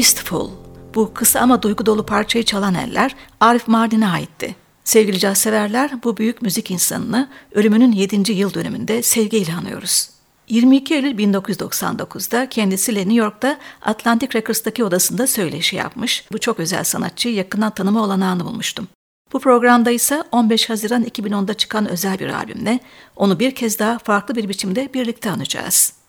Wistful, bu kısa ama duygu dolu parçayı çalan eller Arif Mardin'e aitti. Sevgili caz severler, bu büyük müzik insanını ölümünün 7. yıl dönümünde sevgiyle anıyoruz. 22 Eylül 1999'da kendisiyle New York'ta Atlantic Records'taki odasında söyleşi yapmış. Bu çok özel sanatçıyı yakından tanıma olanağını bulmuştum. Bu programda ise 15 Haziran 2010'da çıkan özel bir albümle onu bir kez daha farklı bir biçimde birlikte anacağız.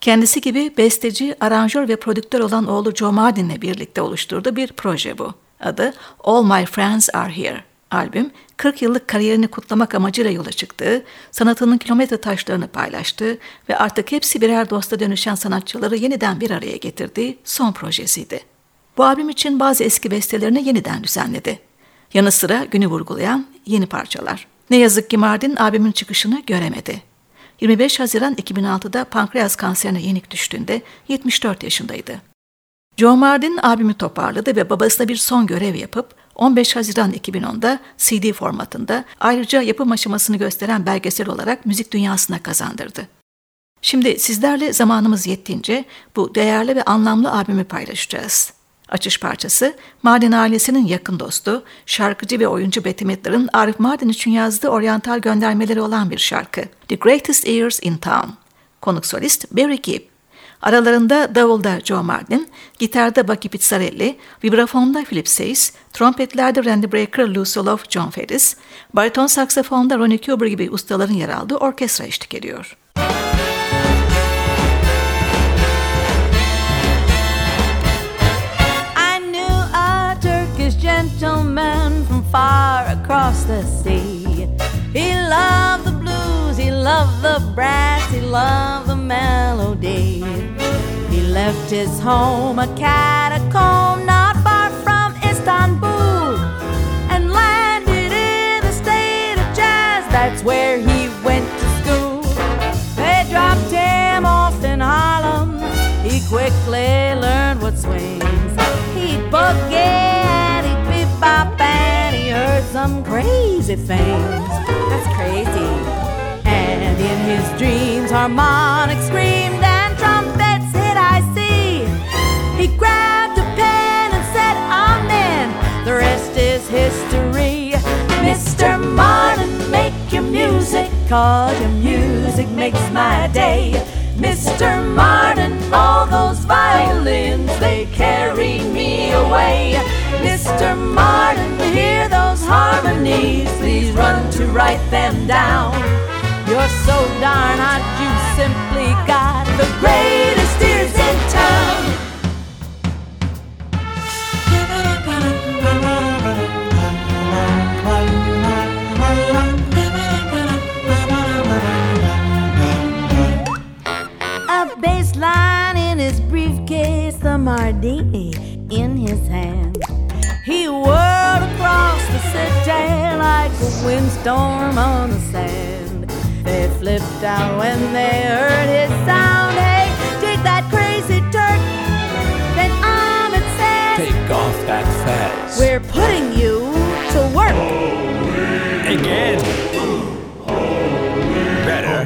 Kendisi gibi besteci, aranjör ve prodüktör olan oğlu Joe Martin'le birlikte oluşturduğu bir proje bu. Adı All My Friends Are Here. Albüm, 40 yıllık kariyerini kutlamak amacıyla yola çıktığı, sanatının kilometre taşlarını paylaştığı ve artık hepsi birer dosta dönüşen sanatçıları yeniden bir araya getirdiği son projesiydi. Bu albüm için bazı eski bestelerini yeniden düzenledi. Yanı sıra günü vurgulayan yeni parçalar. Ne yazık ki Mardin albümün çıkışını göremedi. 25 Haziran 2006'da pankreas kanserine yenik düştüğünde 74 yaşındaydı. Joe Mardin albümü toparladı ve babasına bir son görev yapıp 15 Haziran 2010'da CD formatında ayrıca yapım aşamasını gösteren belgesel olarak müzik dünyasına kazandırdı. Şimdi sizlerle zamanımız yettiğince bu değerli ve anlamlı albümü paylaşacağız. Açış parçası Mardin ailesinin yakın dostu, şarkıcı ve oyuncu Betty Midler'ın Arif Mardin için yazdığı oryantal göndermeleri olan bir şarkı. The Greatest Ears in Town. Konuk solist Barry Gibb. Aralarında davulda Joe Martin, gitarda Bucky Pizzarelli, vibrafonda Philip Sayce, trompetlerde Randy Brecker, Lou Soloff, John Ferris, bariton saksafonda Ronnie Cuber gibi ustaların yer aldığı orkestra eşlik ediyor. Across the sea. He loved the blues, he loved the brass, he loved the melody. He left his home, a catacomb not far from Istanbul, and landed in the state of jazz. That's where he went to school. They dropped him off in Harlem. He quickly learned what swings. He'd boogie some crazy things. That's crazy. And in his dreams, harmonics screamed and trumpets hit I see. He grabbed a pen and said, Amen. The rest is history. Mr. Mardin, make your music, cause your music makes my day. Mr. Mardin, all those violins, they carry me away. Mr. Mardin, run to write them down. You're so darn hot, you simply got the greatest ears in town. A bass in his briefcase, the martini windstorm on the sand. They flipped out when they heard his sound. Hey, take that crazy Turk. Then Ahmed says, Take off that fez. We're putting you to work. Again. Better.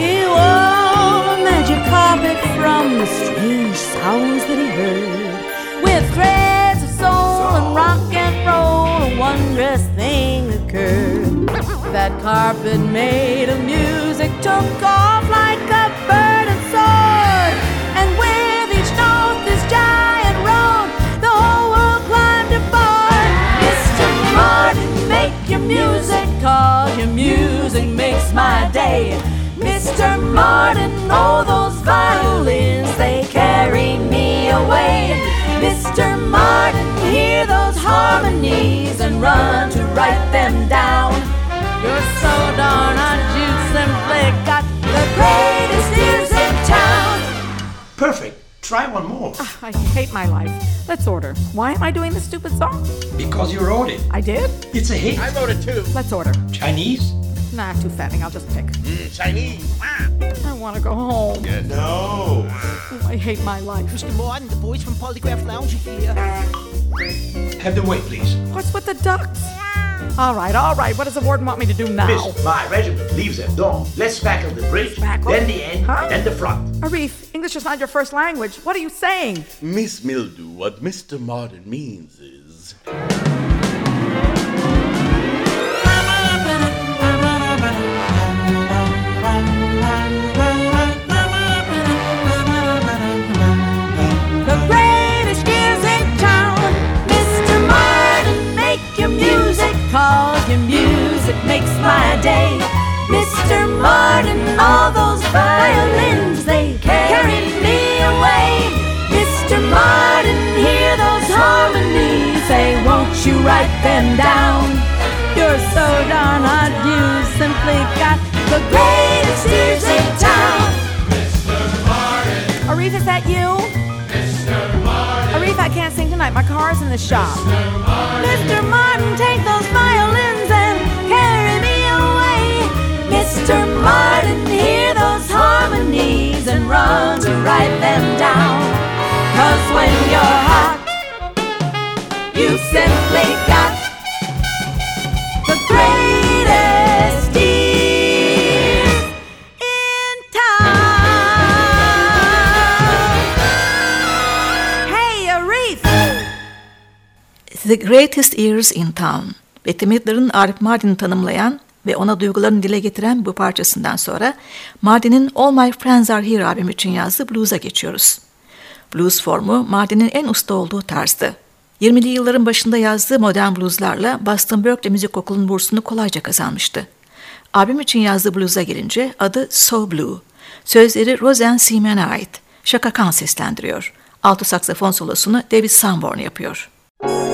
He wore a magic carpet from the strange sounds that he heard. With threads of soul and rock and roll, a wondrous thing occurred. That carpet made of music took off like a bird and soared. And with each note, this giant rode, the whole world climbed aboard. Mr. Mardin, make your music, cause your music makes my day. Mr. Mardin, oh, those violins, they carry me away. Mr. Mardin, hear those harmonies and run to write them down. You're so darn hot, you simply got the greatest ears in town. Perfect. Try one more. Ah, I hate my life. Let's order. Why am I doing this stupid song? Because you wrote it. I did? It's a hit. I wrote it too. Let's order. Chinese? Nah, too fattening. I'll just pick. Mm, Chinese. I want to go home. Yeah, no. Oh, I hate my life. Mr. Morton, the boys from Polygraph Lounge are here. Have them wait, please. What's with the ducks? All right, all right. What does the warden want me to do now? Miss, my regiment leaves at dawn. Let's spackle the bridge, Spackle? then the end, Huh? then the front. Arif, English is not your first language. What are you saying? Miss Mildew, what Mr. Mardin means is. My car's in the shop. Mr. Mardin, take those violins and carry me away. Mr. Mardin, hear those harmonies and run to write them down. Cause when you're hot, you simply The Greatest Ears in Town. Bette Midler'ın Arif Mardin'i tanımlayan ve ona duygularını dile getiren bu parçasından sonra Mardin'in All My Friends Are Here albüm için yazdığı blues'a geçiyoruz. Blues formu Mardin'in en usta olduğu tarzdı. 20'li yılların başında yazdığı modern blueslarla Boston Berkeley Müzik Okulu'nun bursunu kolayca kazanmıştı. Albüm için yazdığı blues'a gelince adı So Blue. Sözleri Roseanne Seaman'a ait. Shaka Khan seslendiriyor. Alto saksafon solosunu David Sanborn yapıyor. So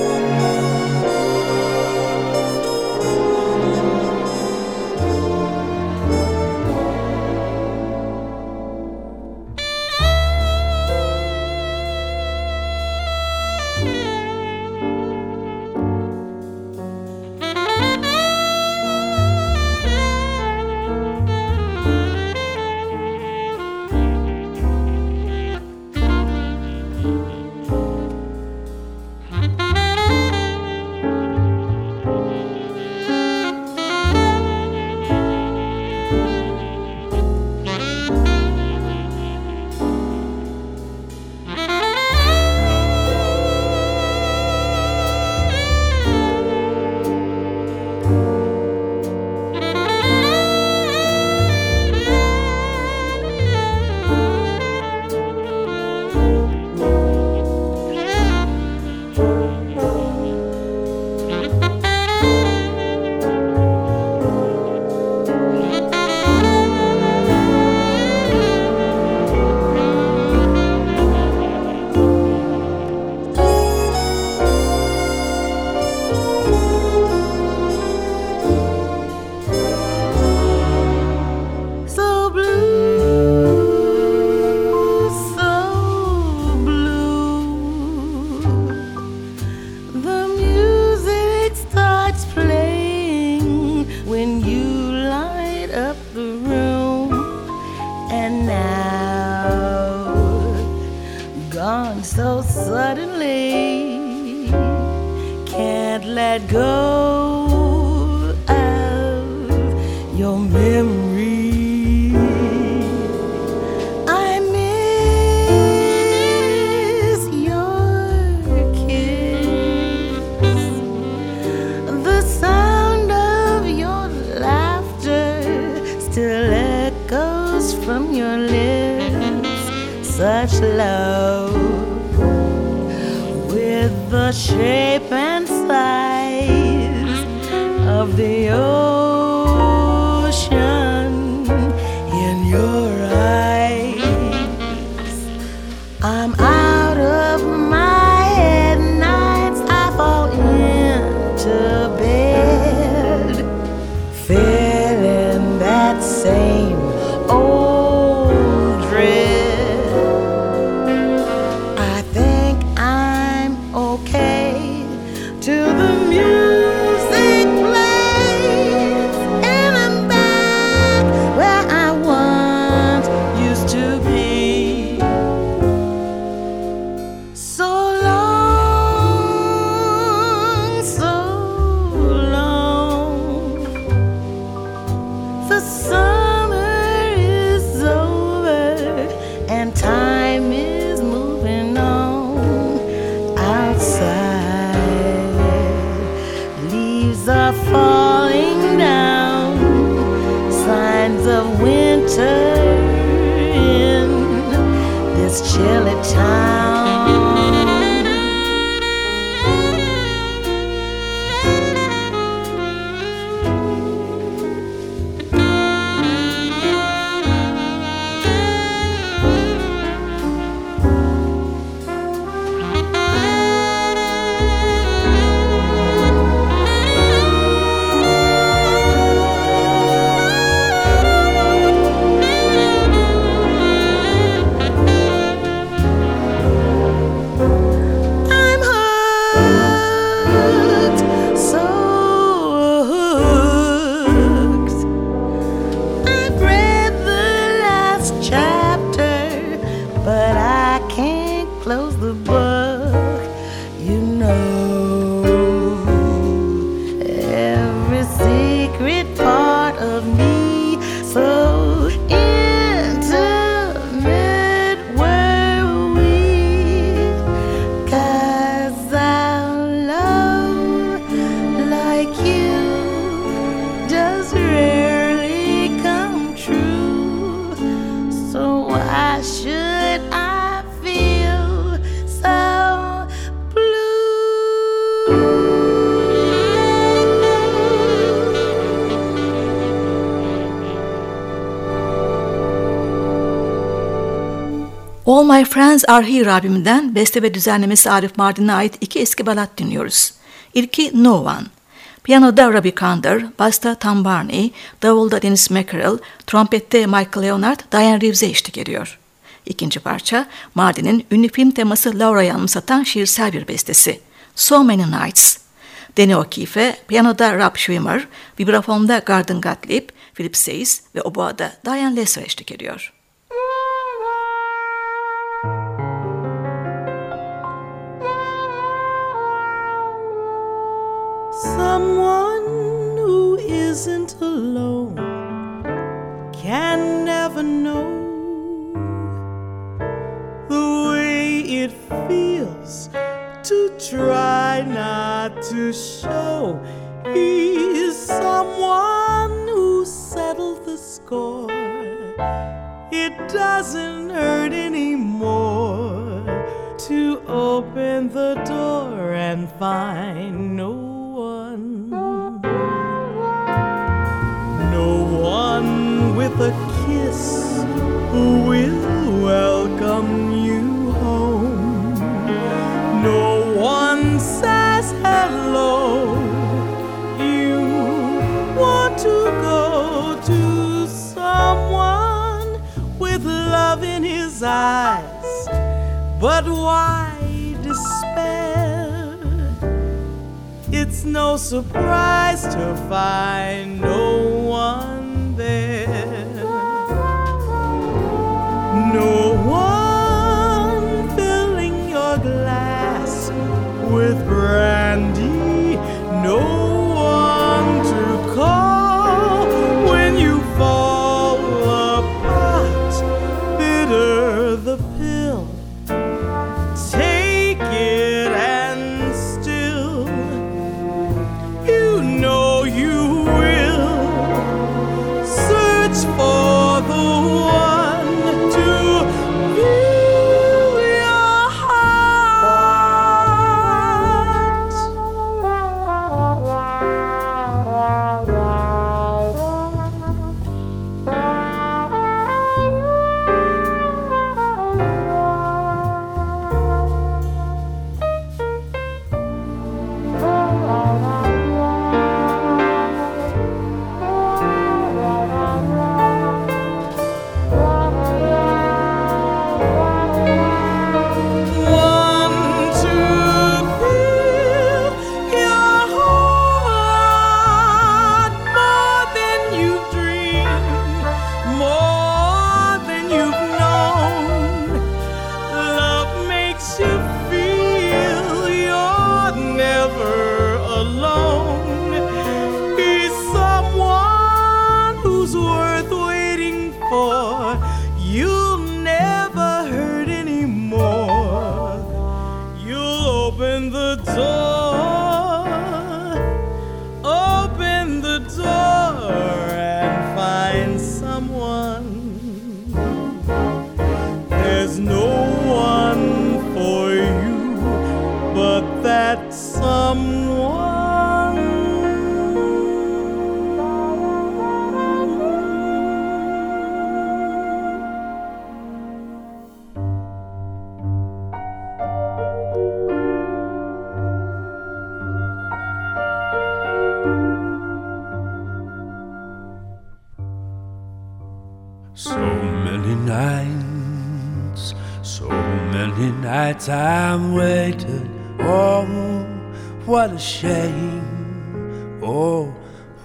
Friends Are Here albümünden beste ve düzenlemesi Arif Mardin'e ait iki eski balat dinliyoruz. İlki No One. Piyanoda Robbie Kander, basta Tom Barney, davulda Dennis Mackerel, trompette Michael Leonard, Diane Reeves'e eşlik ediyor. İkinci parça, Mardin'in ünlü film teması Laura'yı anımsatan şiirsel bir bestesi. So Many Nights. Danny O'Keefe, piyanoda Rob Schwimmer, vibrafonda Gordon Gottlieb, Philip Sayes ve oboada Diane Lesser eşlik ediyor. Isn't alone can never know the way it feels to try not to show. He's someone who settled the score. It doesn't hurt anymore to open the door and find no one. No one with a kiss who will welcome you home. No one says hello. You want to go to someone with love in his eyes. But why despair? It's no surprise to find no one there. No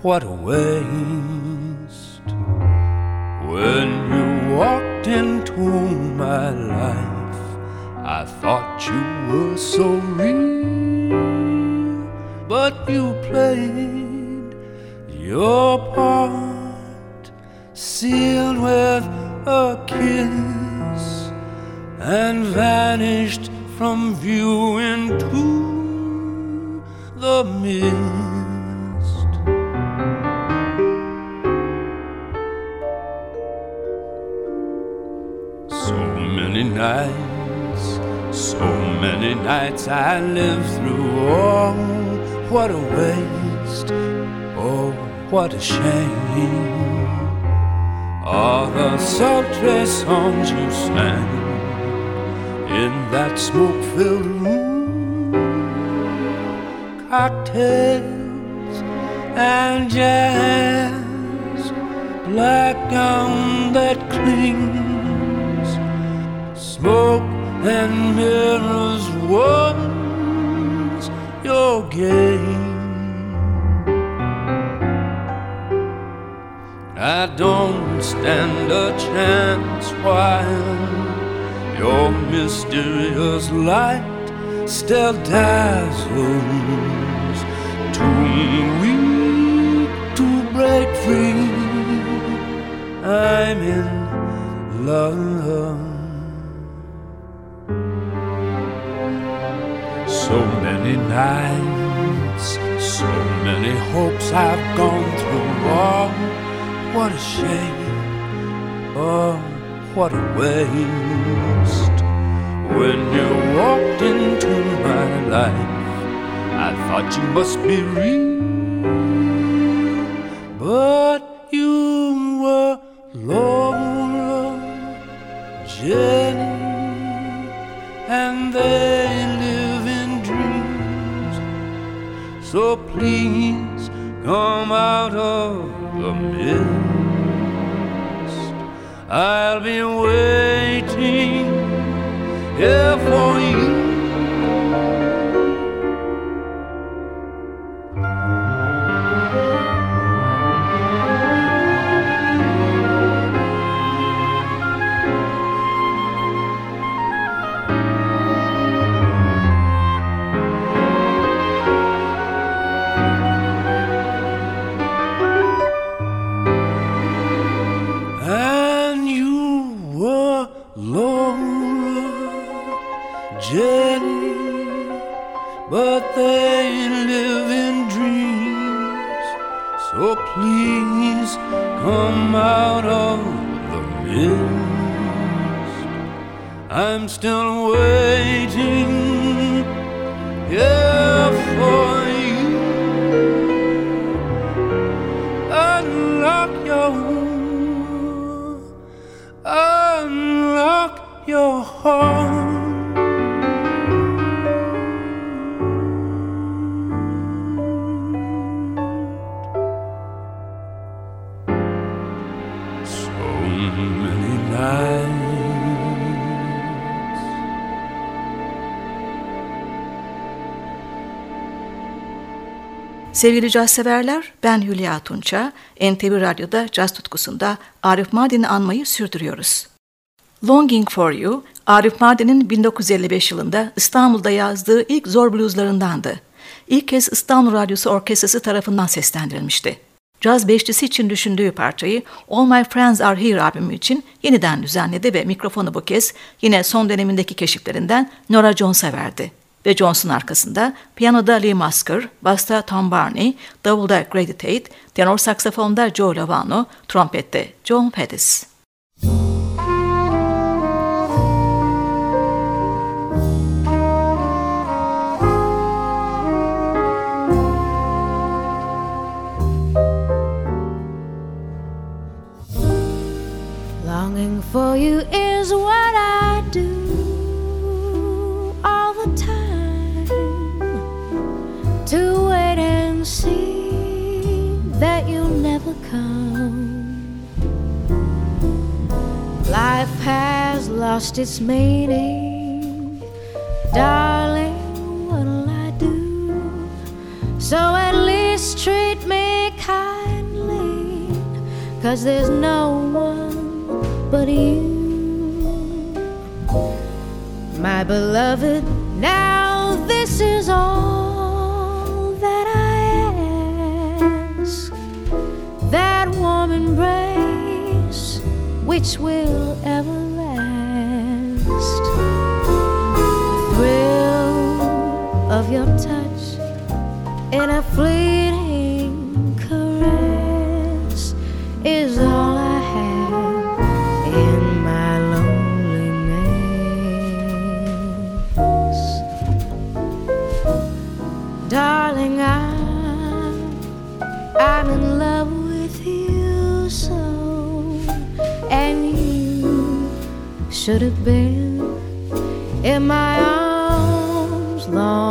what a waste. When you walked into my life, I thought you were so real. But you played your part sealed with a kiss and vanished from view into the mist. Nights, so many nights I lived through. Oh, what a waste! Oh, what a shame! All the sultry songs you sang in that smoke filled room, cocktails and jazz, black gown that clings, smoke and mirrors once your game. I don't stand a chance while your mysterious light still dazzles. Too weak to break free. I'm in love. So many nights, so many hopes I've gone through. Oh, what a shame. Oh, what a waste. When you walked into my life, I thought you must be real. But Please come out of the mist. I'll be waiting here for you. Come out of the mist. I'm still waiting here for you. Unlock your Unlock your heart. Sevgili caz severler, ben Hülya Tunça. NTV Radyo'da caz tutkusunda Arif Mardin'i anmayı sürdürüyoruz. Longing for You, Arif Mardin'in 1955 yılında İstanbul'da yazdığı ilk zor blueslarındandı. İlk kez İstanbul Radyosu Orkestrası tarafından seslendirilmişti. Caz beşlisi için düşündüğü parçayı All My Friends Are Here albümü için yeniden düzenledi ve mikrofonu bu kez yine son dönemindeki keşiflerinden Nora Jones'a verdi. Ve Jones'un arkasında piyanoda Lee Musker, basta Tom Barney, davulda Grady Tate, tenor saksafonda Joe Lovano, trompette John Pettis. Longing lost its meaning. Darling, what'll I do? So at least treat me kindly. Cause there's no one but you. My beloved, now this is all that I ask. That warm embrace which will ever of your touch in a fleeting caress is all I have in my loneliness. Darling, I'm, I'm in love with you so, and you should have been in my arms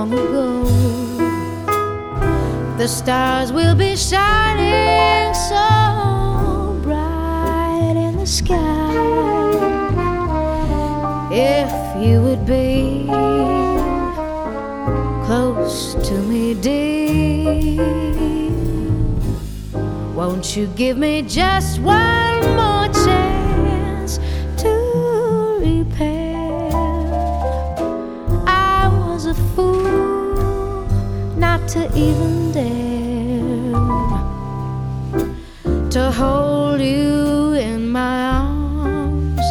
long ago. The stars will be shining so bright in the sky if you would be close to me, dear. Won't you give me just one to even dare to hold you in my arms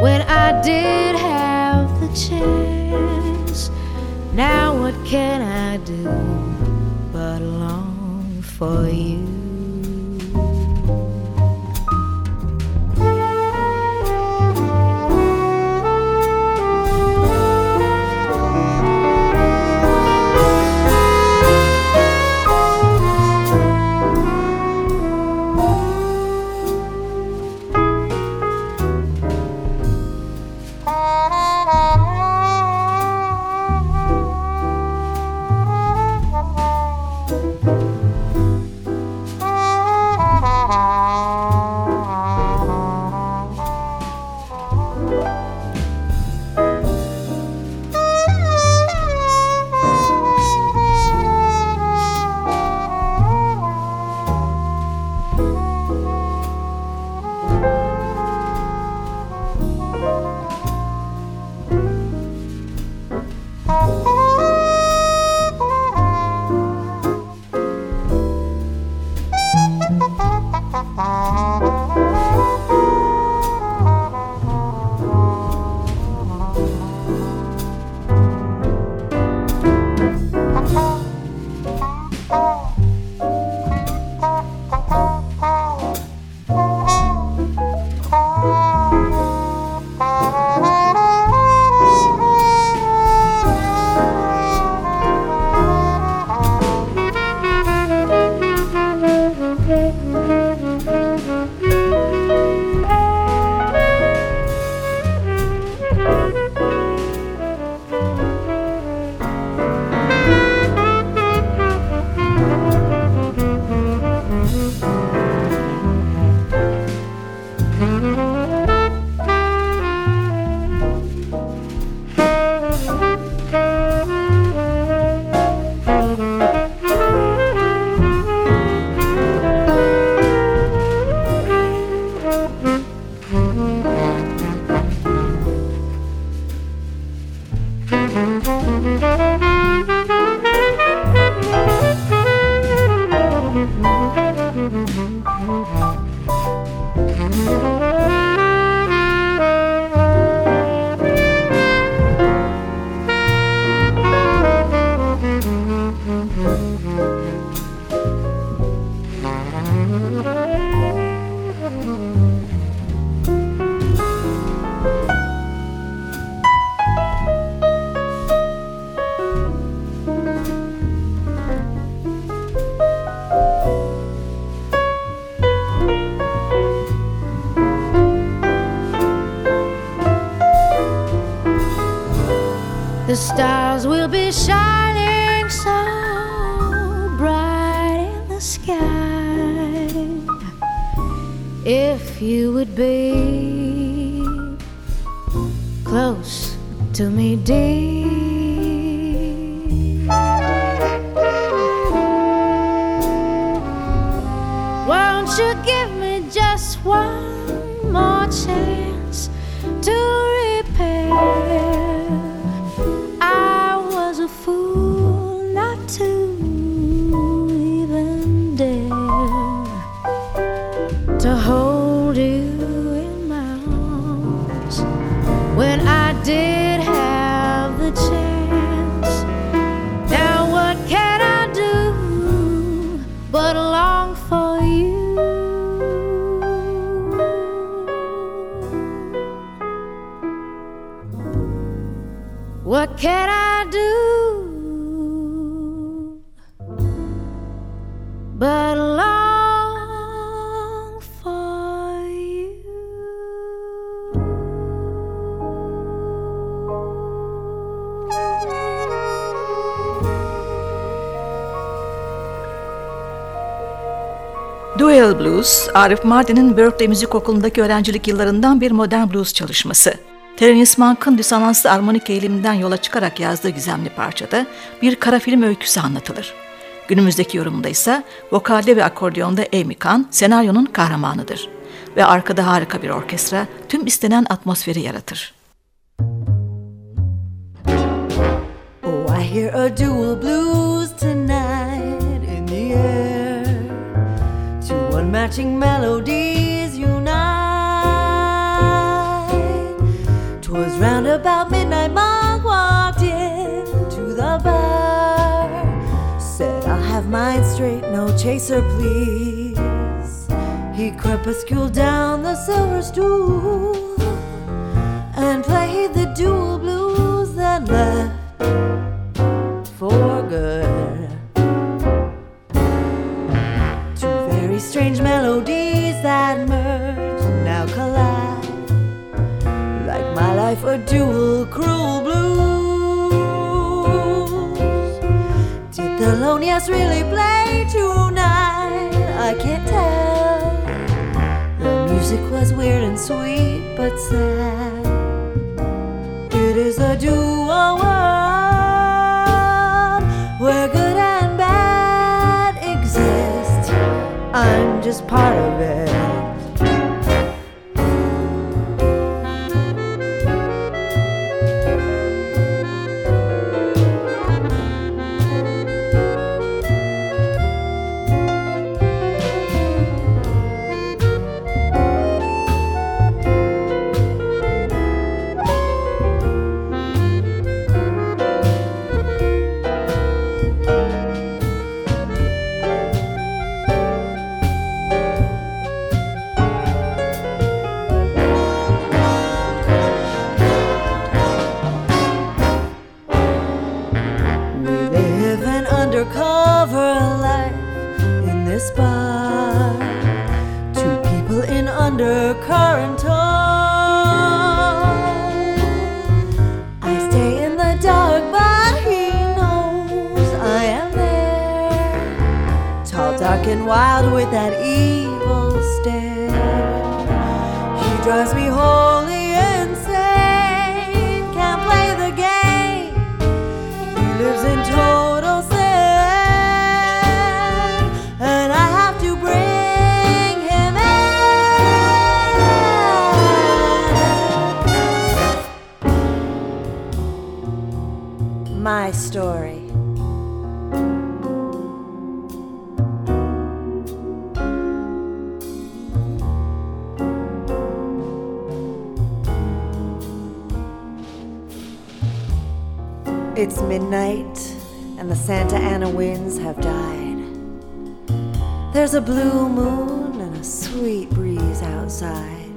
when I did have the chance. Now, what can I do to me, dear. Won't you give me just one more chance can I do but long for you? Duel Blues, Arif Mardin'in Berkeley Müzik Okulu'ndaki öğrencilik yıllarından bir modern blues çalışması. Terence Monk'ın disonanslı armonik eğiliminden yola çıkarak yazdığı gizemli parçada bir kara film öyküsü anlatılır. Günümüzdeki yorumunda ise vokalde ve akordiyonda Amy Kahn senaryonun kahramanıdır. Ve arkada harika bir orkestra tüm istenen atmosferi yaratır. Oh, I hear a dual blues tonight in the air. Two unmatching melodies Twas round about midnight, Monk walked into the bar. Said, I'll have mine straight, no chaser, please. He crepusculed down the silver stool and played the dual blues that left a dual cruel blues. Did the loneliest really play tonight? I can't tell. The music was weird and sweet, but sad. It is a dual world where good and bad exist. I'm just part of it. It's midnight, and the Santa Ana winds have died. There's a blue moon and a sweet breeze outside.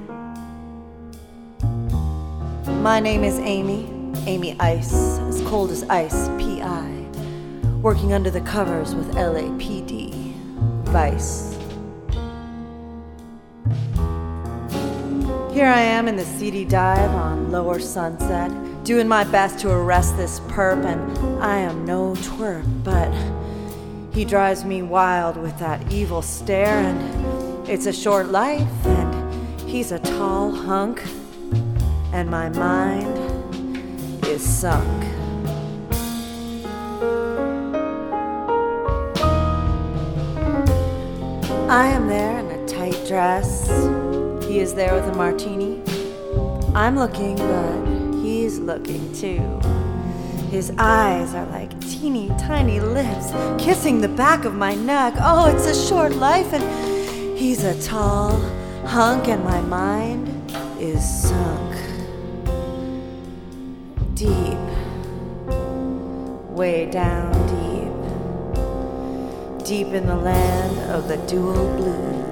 My name is Amy, Amy Ice, as cold as ice, PI, working under the covers with LAPD, Vice. Here I am in the seedy dive on Lower Sunset, doing my best to arrest this perp, and I am no twerp, but he drives me wild with that evil stare, and it's a short life, and he's a tall hunk, and my mind is sunk. I am there in a tight dress. He is there with a martini. I'm looking, but looking too. His eyes are like teeny tiny lips kissing the back of my neck. Oh, it's a short life, and he's a tall hunk, and my mind is sunk deep, way down deep, deep in the land of the dual blues.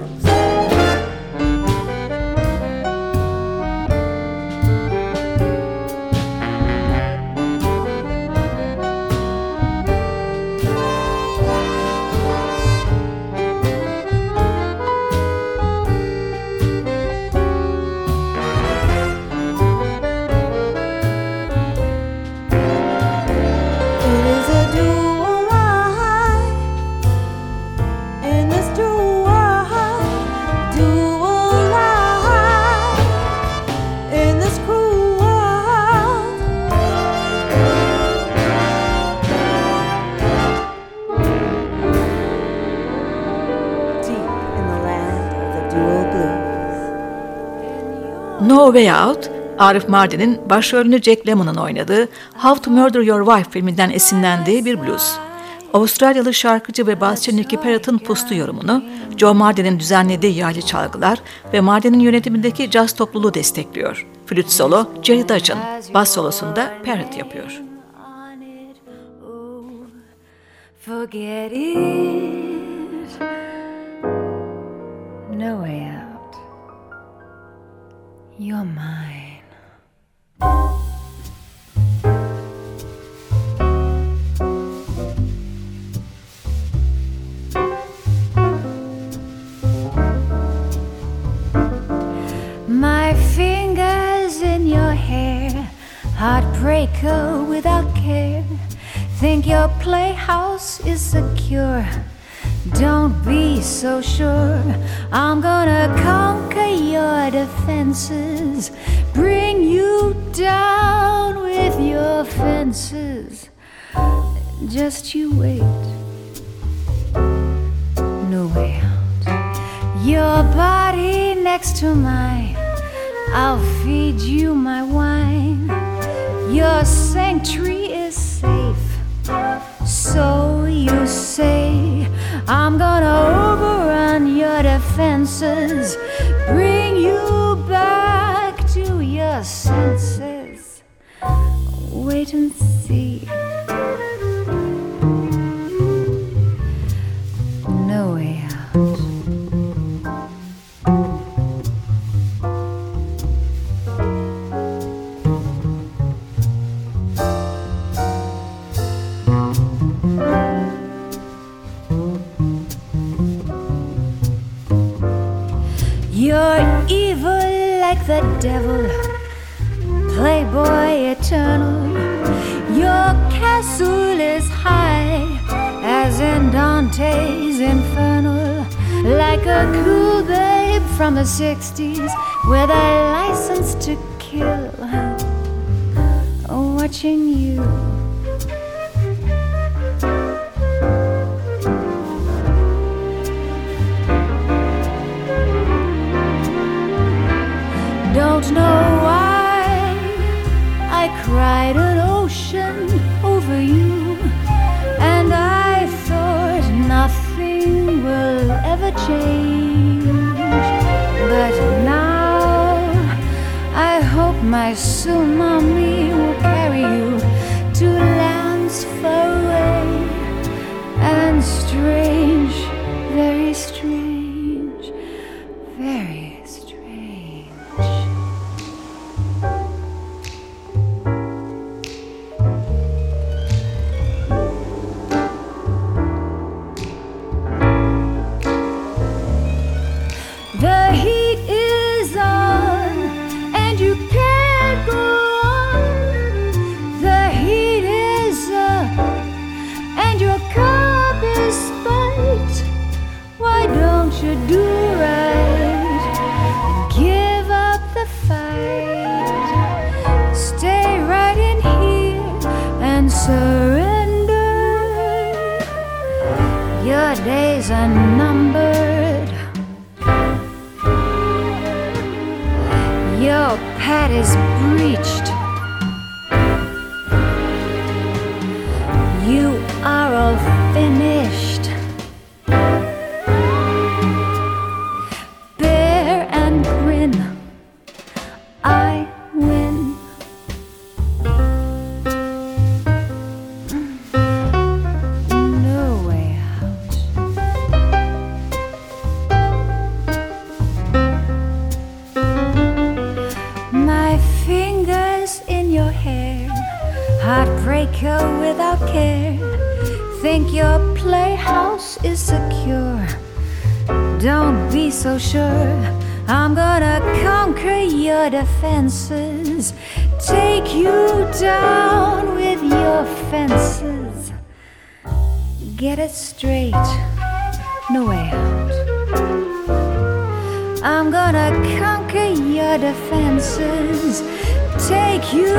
Way Out, Arif Mardin'in başrolünü Jack Lemmon'un oynadığı How to Murder Your Wife filminden esinlendiği bir blues. Avustralyalı şarkıcı ve basçı Nicky Parrott'ın pustu yorumunu, Joe Martin'in düzenlediği yaylı çalgılar ve Martin'in yönetimindeki caz topluluğu destekliyor. Flüt solo Jerry Dudgeon, bas solosunda Parrott yapıyor. Forget it. No way out. You're mine. My fingers in your hair, heartbreaker without care. Think your playhouse is secure. Don't be so sure. I'm gonna conquer your defenses, bring you down with your fences. Just you wait. No way out. Your body next to mine. I'll feed you my wine. Your sanctuary is safe. So you say, I'm gonna overrun your defenses, bring you back to your senses. Wait and see. Devil, playboy eternal. Your castle is high, as in Dante's Infernal, like a cool babe from the 60s with a license to kill. Watching you. Defenses, take you down with your fences. Get it straight, no way out. I'm gonna conquer your defenses, take you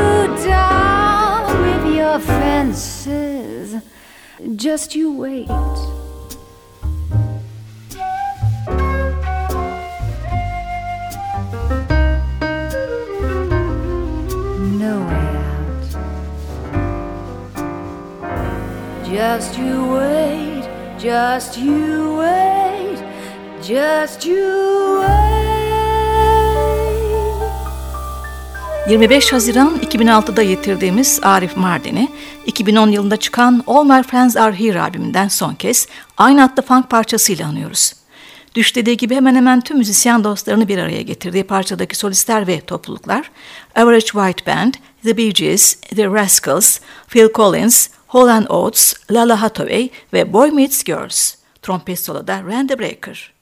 down with your fences. Just you wait. Just you wait, just you wait, just you wait. 25 Haziran 2006'da yitirdiğimiz Arif Mardin'i 2010 yılında çıkan All My Friends Are Here albümünden son kez aynı adlı funk parçasıyla anıyoruz. Düş dediği gibi hemen hemen tüm müzisyen dostlarını bir araya getirdiği parçadaki solistler ve topluluklar Average White Band, The Bee Gees, The Rascals, Phil Collins, Holland Oates, Lala Hathaway ve Boy Meets Girls. Trompet soloda Randy Brecker.